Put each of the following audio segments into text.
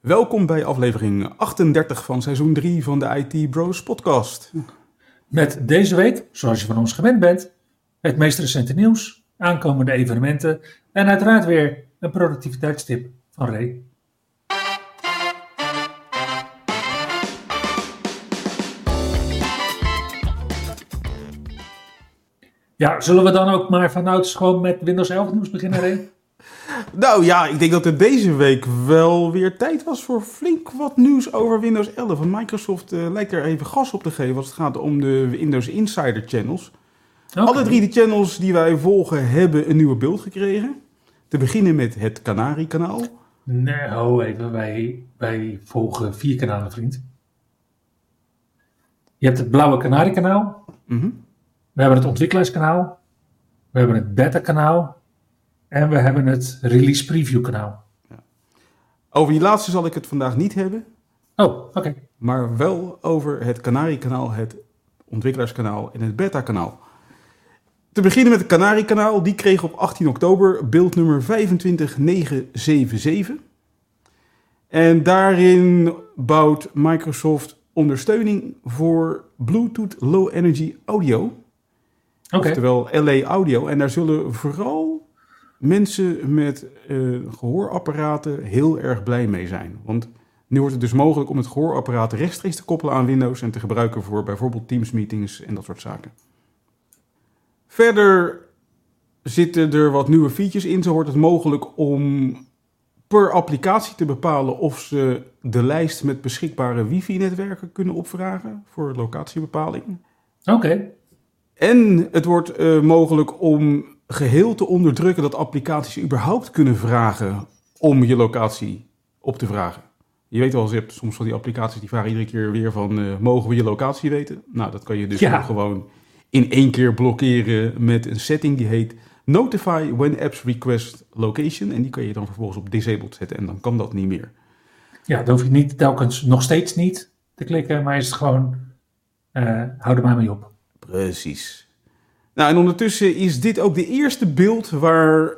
Welkom bij aflevering 38 van seizoen 3 van de IT Bros podcast. Met deze week, zoals je van ons gewend bent, het meest recente nieuws, aankomende evenementen en uiteraard weer een productiviteitstip van Ray. Ja, zullen we dan ook maar vanouds gewoon met Windows 11 nieuws beginnen, Ray? Nou ja, ik denk dat er deze week wel weer tijd was voor flink wat nieuws over Windows 11. Want Microsoft uh, lijkt er even gas op te geven als het gaat om de Windows Insider channels. Okay. Alle drie de channels die wij volgen hebben een nieuwe beeld gekregen. Te beginnen met het Canary-kanaal. Nee, ho even, wij, wij volgen vier kanalen, vriend. Je hebt het blauwe Canary-kanaal. Mm -hmm. We hebben het ontwikkelaarskanaal. We hebben het beta-kanaal. En we hebben het release preview kanaal. Ja. Over die laatste zal ik het vandaag niet hebben. Oh, oké. Okay. Maar wel over het Canary kanaal, het ontwikkelaarskanaal en het beta kanaal. Te beginnen met het Canary kanaal. Die kreeg op 18 oktober beeld nummer 25977. En daarin bouwt Microsoft ondersteuning voor Bluetooth Low Energy Audio. Okay. Oftewel LA Audio. En daar zullen vooral mensen met uh, gehoorapparaten heel erg blij mee zijn. Want nu wordt het dus mogelijk om het gehoorapparaat rechtstreeks te koppelen aan Windows en te gebruiken voor bijvoorbeeld Teams meetings en dat soort zaken. Verder zitten er wat nieuwe features in. Zo wordt het mogelijk om per applicatie te bepalen of ze de lijst met beschikbare wifi-netwerken kunnen opvragen voor locatiebepaling. Oké. Okay. En het wordt uh, mogelijk om geheel te onderdrukken dat applicaties überhaupt kunnen vragen om je locatie op te vragen. Je weet wel, je hebt soms van die applicaties die vragen iedere keer weer van, uh, mogen we je locatie weten? Nou, dat kan je dus ja. gewoon in één keer blokkeren met een setting die heet Notify when apps request location. En die kan je dan vervolgens op disabled zetten en dan kan dat niet meer. Ja, dan hoef je niet telkens nog steeds niet te klikken, maar is het gewoon, uh, hou er maar mee op. Precies. Nou, en ondertussen is dit ook de eerste beeld waar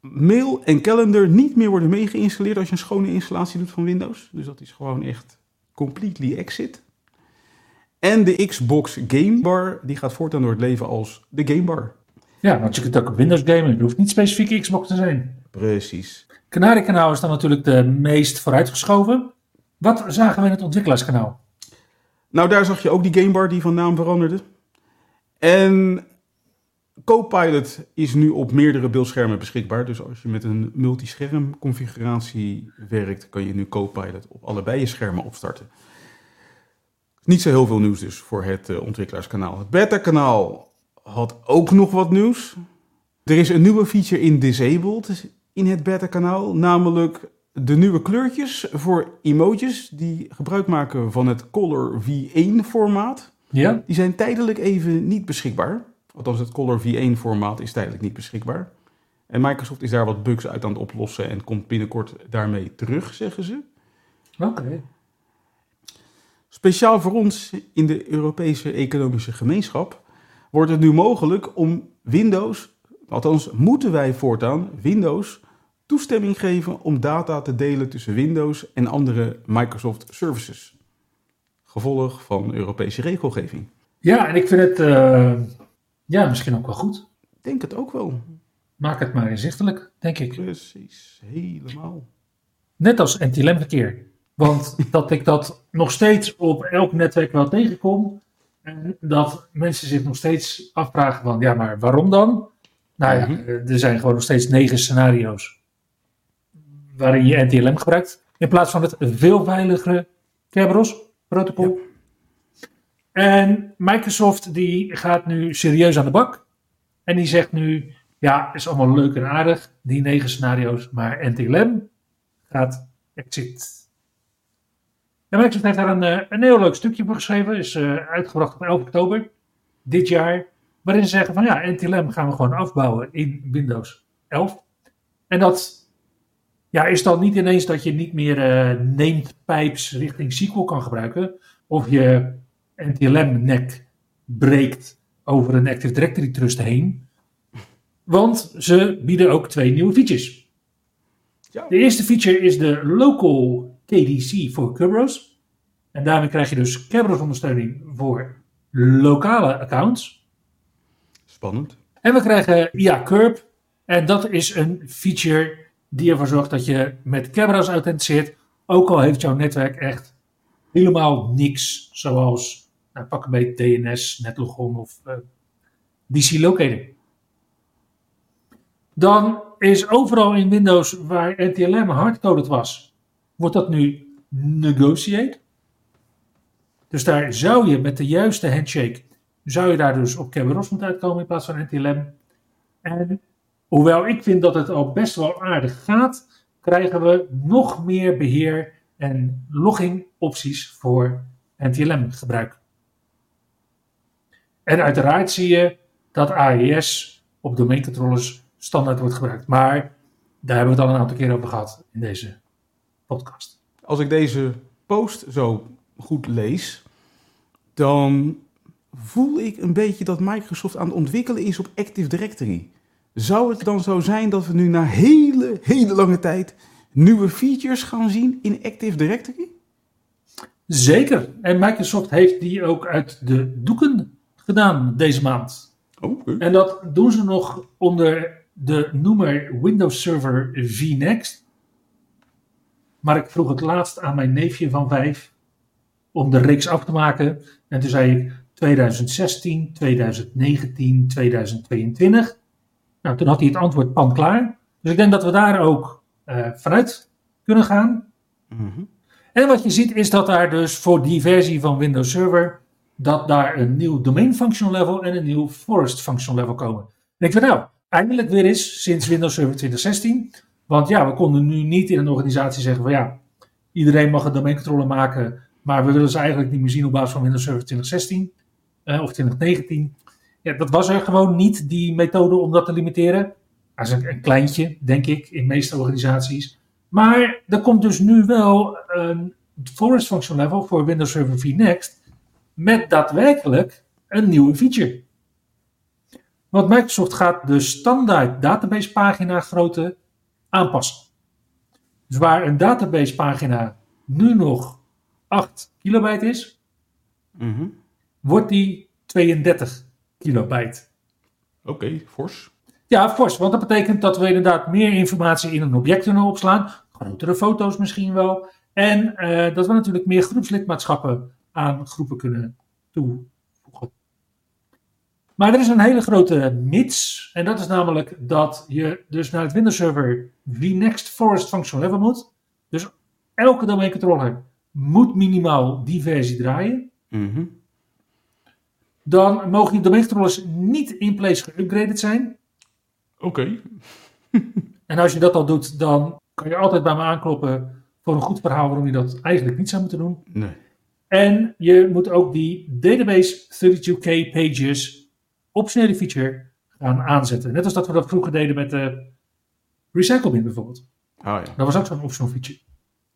mail en calendar niet meer worden meegeïnstalleerd als je een schone installatie doet van Windows. Dus dat is gewoon echt completely exit. En de Xbox Game Bar, die gaat voortaan door het leven als de Game Bar. Ja, want je kunt ook op Windows gamen. Het hoeft niet specifiek Xbox te zijn. Precies. Canary-kanaal is dan natuurlijk de meest vooruitgeschoven. Wat zagen we in het ontwikkelaarskanaal? Nou, daar zag je ook die Game Bar die van naam veranderde. En Copilot is nu op meerdere beeldschermen beschikbaar. Dus als je met een multischerm configuratie werkt, kan je nu Copilot op allebei je schermen opstarten. Niet zo heel veel nieuws dus voor het uh, ontwikkelaarskanaal. Het beta-kanaal had ook nog wat nieuws. Er is een nieuwe feature in Disabled in het beta-kanaal, namelijk de nieuwe kleurtjes voor emojis die gebruik maken van het Color V1-formaat. Ja? Die zijn tijdelijk even niet beschikbaar. Althans, het Color V1-formaat is tijdelijk niet beschikbaar. En Microsoft is daar wat bugs uit aan het oplossen en komt binnenkort daarmee terug, zeggen ze. Oké. Okay. Speciaal voor ons in de Europese Economische Gemeenschap wordt het nu mogelijk om Windows, althans moeten wij voortaan Windows toestemming geven om data te delen tussen Windows en andere Microsoft services. Gevolg van Europese regelgeving. Ja, en ik vind het uh, ja, misschien ook wel goed. Ik denk het ook wel. Maak het maar inzichtelijk, denk ik. Precies, helemaal. Net als NTLM-verkeer. Want dat ik dat nog steeds op elk netwerk wel tegenkom. En dat mensen zich nog steeds afvragen van, ja, maar waarom dan? Nou ja, mm -hmm. er zijn gewoon nog steeds negen scenario's waarin je NTLM gebruikt. In plaats van het veel veiligere Kerberos-protocol. Ja. En Microsoft die gaat nu serieus aan de bak. En die zegt nu, ja, is allemaal leuk en aardig, die negen scenario's, maar NTLM gaat exit. En Microsoft heeft daar een, eh, een heel leuk stukje voor geschreven. Is eh, uitgebracht op 11 oktober dit jaar. Waarin ze zeggen van ja, NTLM gaan we gewoon afbouwen in Windows 11. En dat ja, is dan niet ineens dat je niet meer eh named pipes richting SQL kan gebruiken. Of je NTLM-nek breekt over een Active Directory trust heen. Want ze bieden ook twee nieuwe features. Ja. De eerste feature is de Local KDC voor Kerberos. En daarmee krijg je dus Kerberos ondersteuning voor lokale accounts. Spannend. En we krijgen IA Curb. En dat is een feature die ervoor zorgt dat je met Kerberos authenticeert. Ook al heeft jouw netwerk echt helemaal niks. Zoals, pak een DNS, Netlogon of eh, DC Locator. Dan is overal in Windows waar NTLM hardcoded was, wordt dat nu negotiate. Dus daar zou je met de juiste handshake, zou je daar dus op Kerberos moeten uitkomen in plaats van NTLM. En hoewel ik vind dat het al best wel aardig gaat, krijgen we nog meer beheer en logging opties voor NTLM gebruik. En uiteraard zie je dat AES op domeincontrollers standaard wordt gebruikt. Maar daar hebben we het al een aantal keer over gehad in deze podcast. Als ik deze post zo goed lees, dan voel ik een beetje dat Microsoft aan het ontwikkelen is op Active Directory. Zou het dan zo zijn dat we nu na hele, hele lange tijd nieuwe features gaan zien in Active Directory? Zeker. En Microsoft heeft die ook uit de doeken gedaan deze maand. Oh. En dat doen ze nog onder de noemer Windows Server vNext. Maar ik vroeg het laatst aan mijn neefje van vijf om de reeks af te maken. En toen zei ik 2016, 2019, 2022. Nou, toen had hij het antwoord pan klaar. Dus ik denk dat we daar ook eh, vanuit kunnen gaan. Mhm. En wat je ziet is dat daar dus voor die versie van Windows Server, dat daar een nieuw domain functional level en een nieuw forest functional level komen. En ik vind nou, eindelijk weer eens sinds Windows Server 2016. Want ja, we konden nu niet in een organisatie zeggen van ja, iedereen mag een domeincontroller maken, maar we willen ze eigenlijk niet meer zien op basis van Windows Server 2016 eh, of 2019. Ja, dat was er gewoon niet, die methode om dat te limiteren. Dat is een, kleintje, denk ik, in de meeste organisaties. Maar er komt dus nu wel een forest function level voor Windows Server vNext met daadwerkelijk een nieuwe feature. Want Microsoft gaat de standaard database pagina grootte aanpassen. Dus waar een database pagina nu nog 8 kilobyte is, Mhm. wordt die 32 kilobyte. Oké, fors. Ja, fors, want dat betekent dat we inderdaad meer informatie in een object kunnen opslaan. Grotere foto's misschien wel. En eh, dat we natuurlijk meer groepslidmaatschappen aan groepen kunnen toevoegen. Maar er is een hele grote mits. En dat is namelijk dat je dus naar het Windows Server vNext Forest Functional Level moet. Dus elke domeincontroller moet minimaal die versie draaien. Mhm. Dan mogen die domeincontrollers niet in place geüpgraded zijn. Oké. En als je dat al doet, dan kan je altijd bij me aankloppen voor een goed verhaal waarom je dat eigenlijk niet zou moeten doen. Nee. En je moet ook die database 32k pages optionele feature gaan aanzetten. Net als dat we dat vroeger deden met de RecycleBin bijvoorbeeld. Ah ja. Dat was ook zo'n optional feature.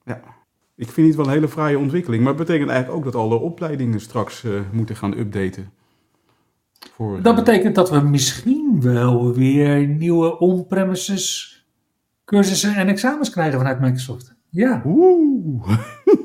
ja. Ik vind het wel een hele fraaie ontwikkeling. Maar het betekent eigenlijk ook dat alle opleidingen straks eh, moeten gaan updaten. Voor, Dat eh, betekent dat we misschien wel weer nieuwe on-premises cursussen en examens krijgen vanuit Microsoft. Ja. Oeh.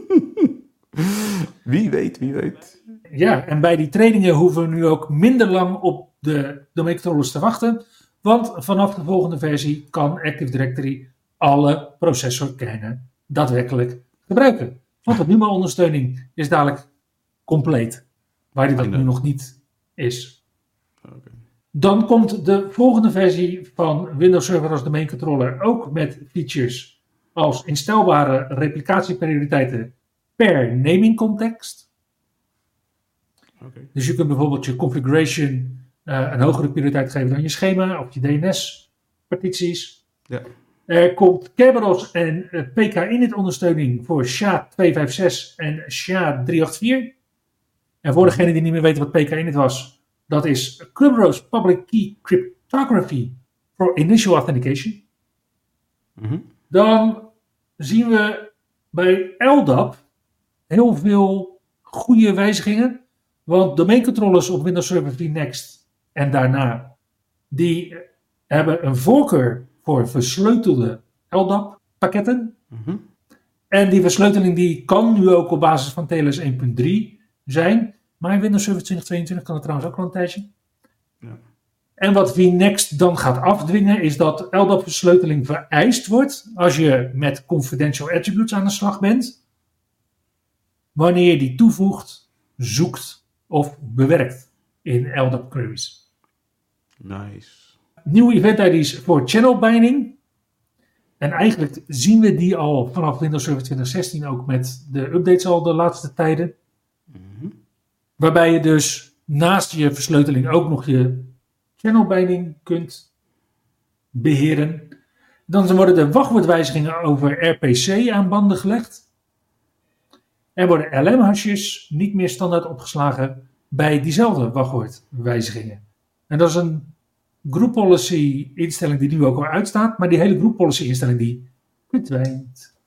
wie weet, wie weet. Ja, en bij die trainingen hoeven we nu ook minder lang op de domain controllers te wachten. Want vanaf de volgende versie kan Active Directory alle processorkernen daadwerkelijk gebruiken. Want de NUMA-ondersteuning is dadelijk compleet, waar die dat nu nog niet is. Dan komt de volgende versie van Windows Server als domain controller ook met features als instelbare replicatieprioriteiten per naming context. Dus je kunt bijvoorbeeld je configuration eh, een hogere prioriteit geven dan je schema of je DNS-partities. Ja. Er komt Kerberos en eh, PK-init ondersteuning voor SHA-256 en SHA-384. En voor degenen die niet meer weten wat PK-init was, dat is Kerberos Public Key Cryptography for Initial Authentication. Mhm. Dan zien we bij LDAP heel veel goede wijzigingen. Want domeincontrollers op Windows Server vNext en daarna, die hebben een voorkeur voor versleutelde LDAP pakketten. Mhm. En die versleuteling die kan nu ook op basis van TLS 1.3 zijn. Maar in Windows Server 2022 kan het trouwens ook al een tijdje. Ja. En wat vNext dan gaat afdwingen is dat LDAP-versleuteling vereist wordt als je met confidential attributes aan de slag bent. Wanneer je die toevoegt, zoekt of bewerkt in LDAP queries. Nice. Nieuwe event ID's voor channel binding. En eigenlijk zien we die al vanaf Windows Server 2016 ook met de updates al de laatste tijden. Mhm. Waarbij je dus naast je versleuteling ook nog je channel binding kunt beheren. Dan worden de wachtwoordwijzigingen over RPC aan banden gelegd. Er worden LM-hasjes niet meer standaard opgeslagen bij diezelfde wachtwoordwijzigingen. En dat is een group policy instelling die nu ook al uitstaat, maar die hele group policy instelling die verdwijnt.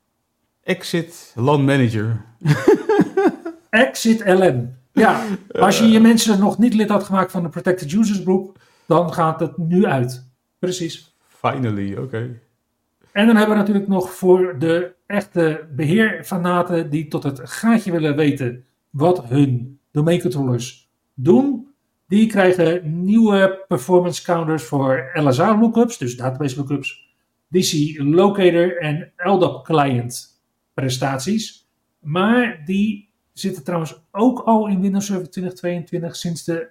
Exit LAN Manager. Exit LM. Ja, als je je mensen nog niet lid had gemaakt van de Protected Users Group, dan gaat het nu uit. Precies. Finally, oké. En dan hebben we natuurlijk nog voor de echte beheerfanaten die tot het gaatje willen weten wat hun domeincontrollers doen. Die krijgen nieuwe performance counters voor LSA lookups, dus database lookups, DC locator en LDAP client prestaties. Maar die zitten trouwens ook al in Windows Server 2022 sinds de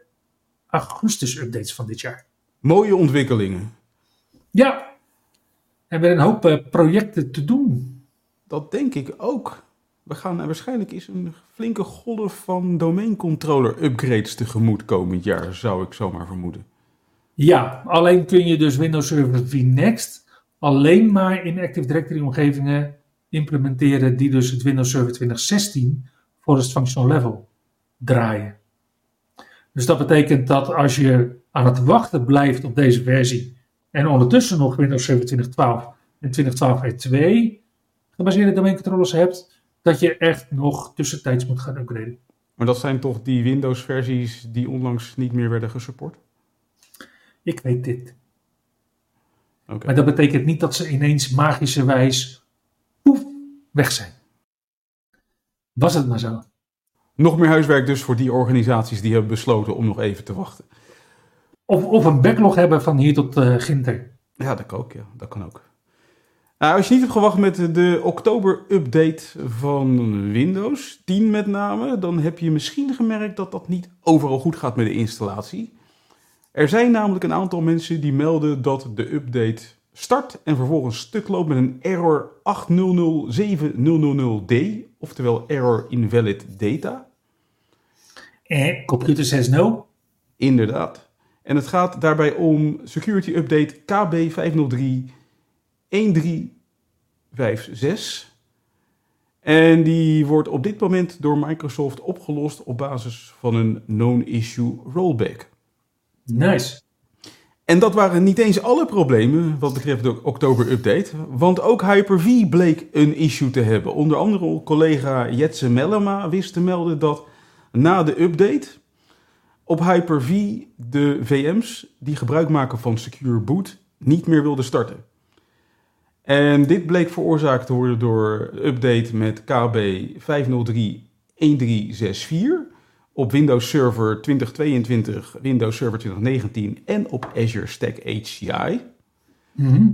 augustus updates van dit jaar. Mooie ontwikkelingen. Ja, en met een hoop eh, projecten te doen. Dat denk ik ook. We gaan waarschijnlijk eens een flinke golf van domeincontroller upgrades tegemoet komend jaar, zou ik zomaar vermoeden. Ja, alleen kun je dus Windows Server vNext alleen maar in Active Directory omgevingen implementeren die dus het Windows Server 2016 Forest Functional Level draaien. Dus dat betekent dat als je aan het wachten blijft op deze versie en ondertussen nog Windows Server 2012 en 2012 R2 domeincontrollers hebt, dat je echt nog tussentijds moet gaan upgraden. Maar dat zijn toch die Windows-versies die onlangs niet meer werden gesupport? Ik weet dit. Oké. Maar dat betekent niet dat ze ineens magischerwijs poef, weg zijn. Was het maar zo. Nog meer huiswerk dus voor die organisaties die hebben besloten om nog even te wachten. Of, of een backlog hebben van hier tot eh Ginter. Ja, dat kan ook. Ja. Dat kan ook. Nou, als je niet hebt gewacht met de oktober-update van Windows 10 met name, dan heb je misschien gemerkt dat dat niet overal goed gaat met de installatie. Er zijn namelijk een aantal mensen die melden dat de update start en vervolgens stuk loopt met een error 800700D, oftewel error invalid data. Eh, computer says no. Inderdaad. En het gaat daarbij om security update KB 503 1356. En die wordt op dit moment door Microsoft opgelost op basis van een known issue rollback. Nice. En dat waren niet eens alle problemen wat betreft de oktober-update, want ook Hyper-V bleek een issue te hebben. Onder andere collega Jetse Mellema wist te melden dat na de update op Hyper-V de VM's die gebruik maken van Secure Boot niet meer wilden starten. En dit bleek veroorzaakt te worden door update met KB 503.1364 op Windows Server 2022, Windows Server 2019 en op Azure Stack HCI. Mhm.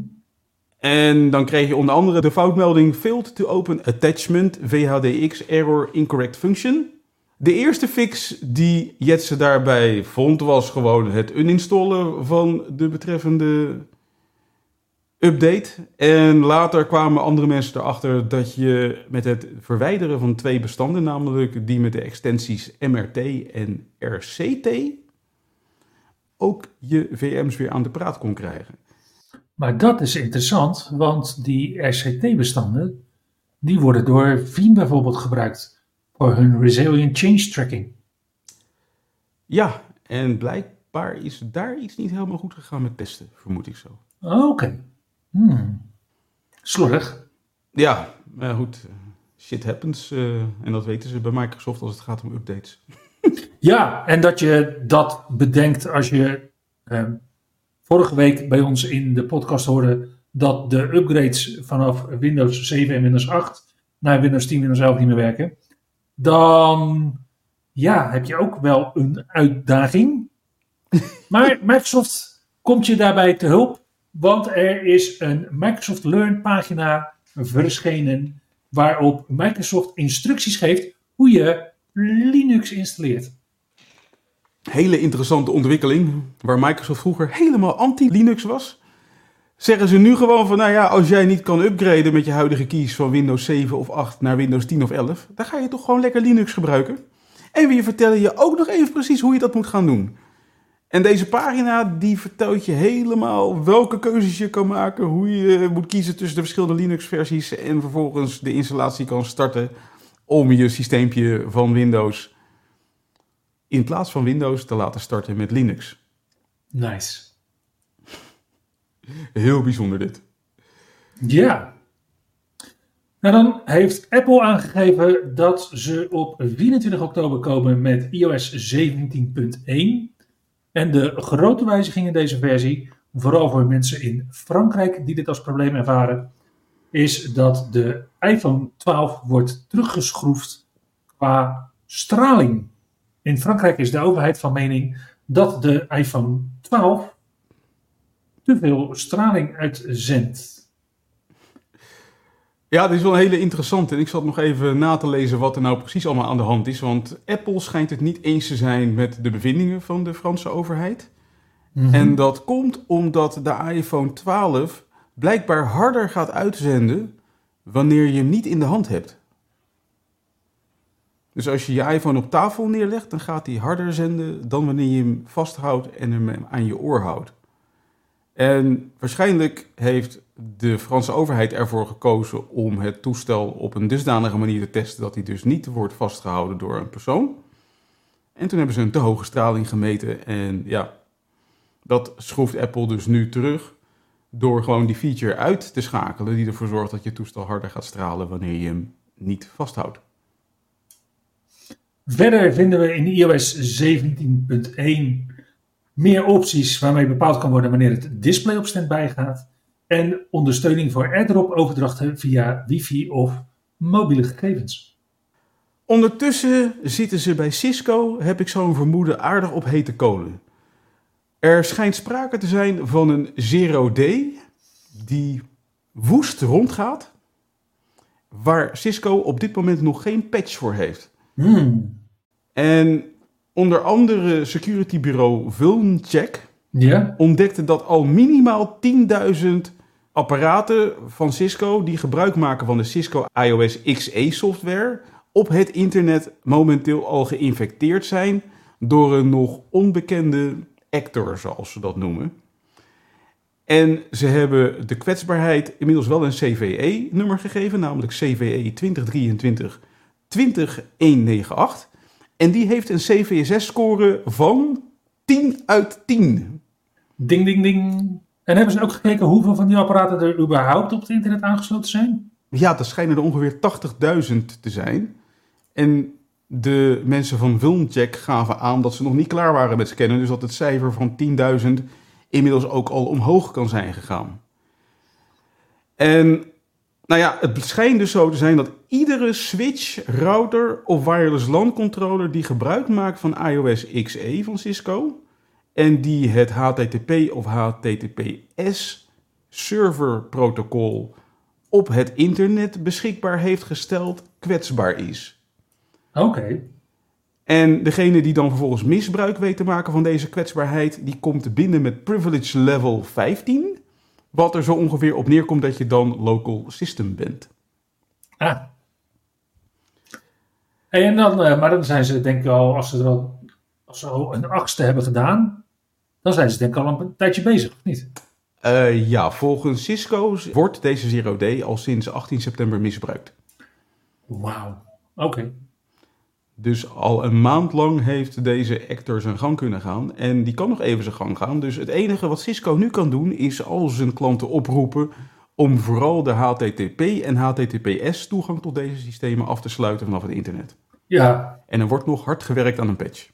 En dan kreeg je onder andere de foutmelding Failed to open attachment VHDX error incorrect function. De eerste fix die Jetse daarbij vond was gewoon het uninstallen van de betreffende update. En later kwamen andere mensen erachter dat je met het verwijderen van twee bestanden, namelijk die met de extensies MRT en RCT, ook je VM's weer aan de praat kon krijgen. Maar dat is interessant, want die RCT-bestanden, die worden door Veeam bijvoorbeeld gebruikt voor hun resilient change tracking. Ja, en blijkbaar is daar iets niet helemaal goed gegaan met testen, vermoed ik zo. Oké. Hmm. Slordig. Ja, maar goed, shit happens. eh, en dat weten ze bij Microsoft als het gaat om updates. Ja, en dat je dat bedenkt als je ehm, vorige week bij ons in de podcast hoorde dat de upgrades vanaf Windows 7 en Windows 8 naar Windows 10 en Windows 11 niet meer werken. Dan ja, heb je ook wel een uitdaging. Maar Microsoft komt je daarbij te hulp, want er is een Microsoft Learn pagina verschenen waarop Microsoft instructies geeft hoe je Linux installeert. Hele interessante ontwikkeling, waar Microsoft vroeger helemaal anti-Linux was. Zeggen ze nu gewoon van, nou ja, als jij niet kan upgraden met je huidige keys van Windows 7 of 8 naar Windows 10 of 11, dan ga je toch gewoon lekker Linux gebruiken. En we vertellen je ook nog even precies hoe je dat moet gaan doen. En deze pagina die vertelt je helemaal welke keuzes je kan maken, hoe je moet kiezen tussen de verschillende Linux-versies en vervolgens de installatie kan starten om je systeempje van Windows in plaats van Windows te laten starten met Linux. Nice. Heel bijzonder dit. Ja. Nou, dan heeft Apple aangegeven dat ze op 24 oktober komen met iOS 17.1. En de grote wijziging in deze versie, vooral voor mensen in Frankrijk die dit als probleem ervaren, is dat de iPhone 12 wordt teruggeschroefd qua straling. In Frankrijk is de overheid van mening dat de iPhone 12 te veel straling uitzendt. Ja, dit is wel een hele interessante. En ik zat nog even na te lezen wat er nou precies allemaal aan de hand is. Want Apple schijnt het niet eens te zijn met de bevindingen van de Franse overheid. En dat komt omdat de iPhone 12 blijkbaar harder gaat uitzenden wanneer je hem niet in de hand hebt. Dus als je je iPhone op tafel neerlegt, dan gaat hij harder zenden dan wanneer je hem vasthoudt en hem aan je oor houdt. En waarschijnlijk heeft de Franse overheid ervoor gekozen om het toestel op een dusdanige manier te testen dat hij dus niet wordt vastgehouden door een persoon. En toen hebben ze een te hoge straling gemeten en ja, dat schroeft Apple dus nu terug door gewoon die feature uit te schakelen die ervoor zorgt dat je toestel harder gaat stralen wanneer je hem niet vasthoudt. Verder vinden we in iOS 17.1 meer opties waarmee bepaald kan worden wanneer het display op standby gaat. En ondersteuning voor airdrop overdrachten via wifi of mobiele gegevens. Ondertussen zitten ze bij Cisco, heb ik zo'n vermoeden, aardig op hete kolen. Er schijnt sprake te zijn van een zero day die woest rondgaat, waar Cisco op dit moment nog geen patch voor heeft. Hmm. En onder andere securitybureau Vulncheck Ja? ontdekte dat al minimaal 10.000 apparaten van Cisco die gebruik maken van de Cisco iOS XE software op het internet momenteel al geïnfecteerd zijn door een nog onbekende actor, zoals ze dat noemen. En ze hebben de kwetsbaarheid inmiddels wel een CVE-nummer gegeven, namelijk CVE 2023 20198. En die heeft een CVSS-score van 10 uit 10. Ding, ding, ding. En hebben ze ook gekeken hoeveel van die apparaten er überhaupt op het internet aangesloten zijn? Ja, er schijnen er ongeveer 80.000 te zijn. En de mensen van Vulncheck gaven aan dat ze nog niet klaar waren met scannen. Dus dat het cijfer van 10.000 inmiddels ook al omhoog kan zijn gegaan. En nou ja, het schijnt dus zo te zijn dat iedere switch, router of wireless LAN controller die gebruik maakt van iOS XE van Cisco en die het HTTP of HTTPS serverprotocol op het internet beschikbaar heeft gesteld, kwetsbaar is. Oké. En degene die dan vervolgens misbruik weet te maken van deze kwetsbaarheid, die komt binnen met privilege level 15. Wat er zo ongeveer op neerkomt dat je dan local system bent. Ah. En dan, eh, maar dan zijn ze denk ik al, als ze er al, als ze al een achtste hebben gedaan, dan zijn ze denk ik al een tijdje bezig, of niet? Eh, ja, volgens Cisco wordt deze Zero Day al sinds 18 september misbruikt. Wauw. Oké. Dus al een maand lang heeft deze actor zijn gang kunnen gaan. En die kan nog even zijn gang gaan. Dus het enige wat Cisco nu kan doen is al zijn klanten oproepen om vooral de HTTP en HTTPS toegang tot deze systemen af te sluiten vanaf het internet. Ja, En er wordt nog hard gewerkt aan een patch.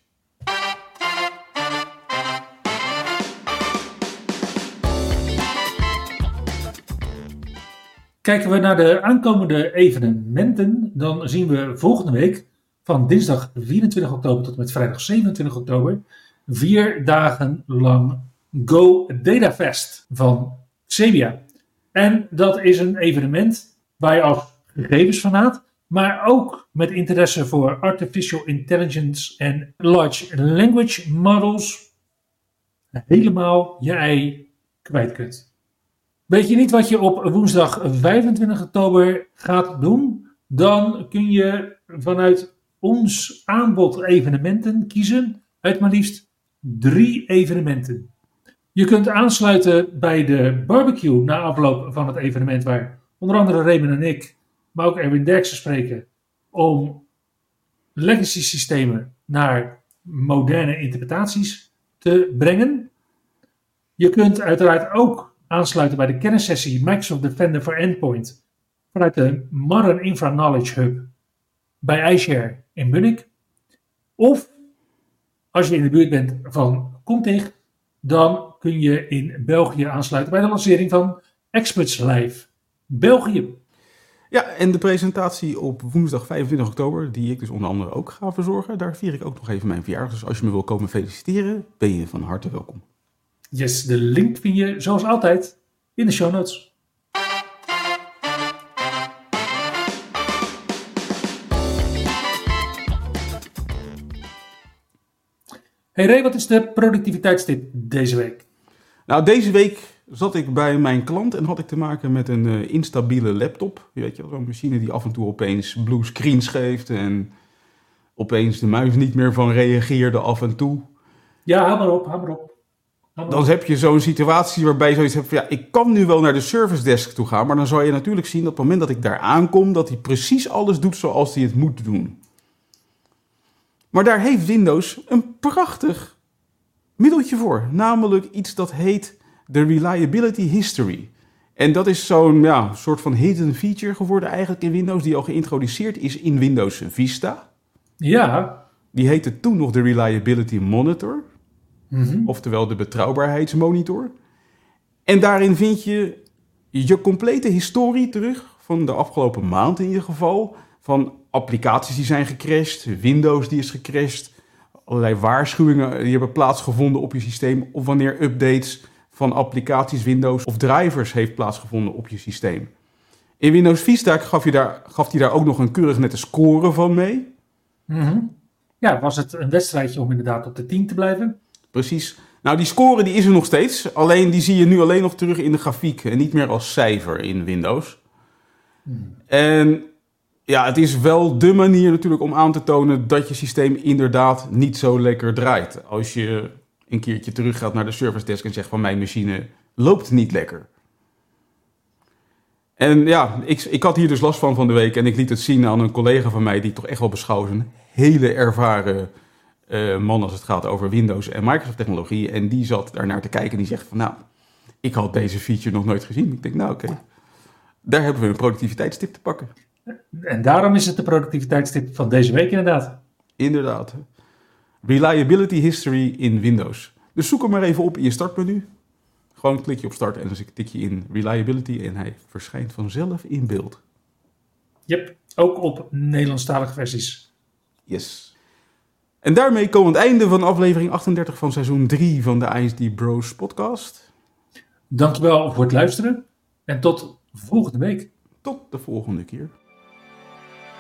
Kijken we naar de aankomende evenementen, dan zien we volgende week van dinsdag 24 oktober tot en met vrijdag 27 oktober vier dagen lang Go Data Fest van Xebia. En dat is een evenement waar je als gegevensfanaat, maar ook met interesse voor artificial intelligence en large language models helemaal je ei kwijt kunt. Weet je niet wat je op woensdag 25 oktober gaat doen? Dan kun je vanuit ons aanbod evenementen kiezen uit maar liefst drie evenementen. Je kunt aansluiten bij de barbecue na afloop van het evenement waar onder andere Raymond en ik, maar ook Erwin Derksen spreken om legacy systemen naar moderne interpretaties te brengen. Je kunt uiteraard ook aansluiten bij de kennissessie Microsoft Defender for Endpoint vanuit de Modern Infra Knowledge Hub bij iShare in Munich. Of als je in de buurt bent van Contig, dan kun je in België aansluiten bij de lancering van Experts Live België. Ja, en de presentatie op woensdag 25 oktober, die ik dus onder andere ook ga verzorgen, daar vier ik ook nog even mijn verjaardag. Dus als je me wil komen feliciteren, ben je van harte welkom. Yes, de link vind je zoals altijd in de show notes. Hey Ray, wat is de productiviteitstip deze week? Nou, deze week zat ik bij mijn klant en had ik te maken met een eh, instabiele laptop. Je weet je, zo'n machine die af en toe opeens blue screens geeft en opeens de muis niet meer van reageerde af en toe. Ja, hou maar op, maar op. Maar Dan op. heb je zo'n situatie waarbij je zoiets hebt van ja, ik kan nu wel naar de service desk toe gaan, maar dan zal je natuurlijk zien dat op het moment dat ik daar aankom, dat hij precies alles doet zoals hij het moet doen. Maar daar heeft Windows een prachtig middeltje voor, namelijk iets dat heet de Reliability History. En dat is zo'n ja, soort van hidden feature geworden eigenlijk in Windows, die al geïntroduceerd is in Windows Vista. Ja, Die heette toen nog de Reliability Monitor. mhm. oftewel de betrouwbaarheidsmonitor. En daarin vind je je complete historie terug van de afgelopen maand in ieder geval. Van applicaties die zijn gecrashed, Windows die is gecrashed, allerlei waarschuwingen die hebben plaatsgevonden op je systeem of wanneer updates van applicaties, Windows of drivers heeft plaatsgevonden op je systeem. In Windows Vista gaf, je daar, gaf hij daar ook nog een keurig nette score van mee. Mhm. ja, was het een wedstrijdje om inderdaad op de 10 te blijven? Precies. Nou, die score die is er nog steeds. Alleen die zie je nu alleen nog terug in de grafiek en niet meer als cijfer in Windows. En ja, het is wel de manier natuurlijk om aan te tonen dat je systeem inderdaad niet zo lekker draait. Als je een keertje terug gaat naar de service desk en zegt van mijn machine loopt niet lekker. En ja, ik, ik had hier dus last van van de week en ik liet het zien aan een collega van mij die ik toch echt wel beschouw als een hele ervaren eh, man als het gaat over Windows en Microsoft technologie. En die zat daarnaar te kijken en die zegt van nou, ik had deze feature nog nooit gezien. Ik denk nou oké, daar hebben we een productiviteitstip te pakken. En daarom is het de productiviteitstip van deze week inderdaad. Inderdaad. Reliability history in Windows. Dus zoek hem maar even op in je startmenu. Gewoon klik je op start en dan tik je in reliability en hij verschijnt vanzelf in beeld. Yep, ook op Nederlandstalige versies. Yes. En daarmee komen we aan het einde van aflevering 38 van seizoen 3 van de ISD Bros podcast. Dankjewel voor het luisteren en tot volgende week. Tot de volgende keer.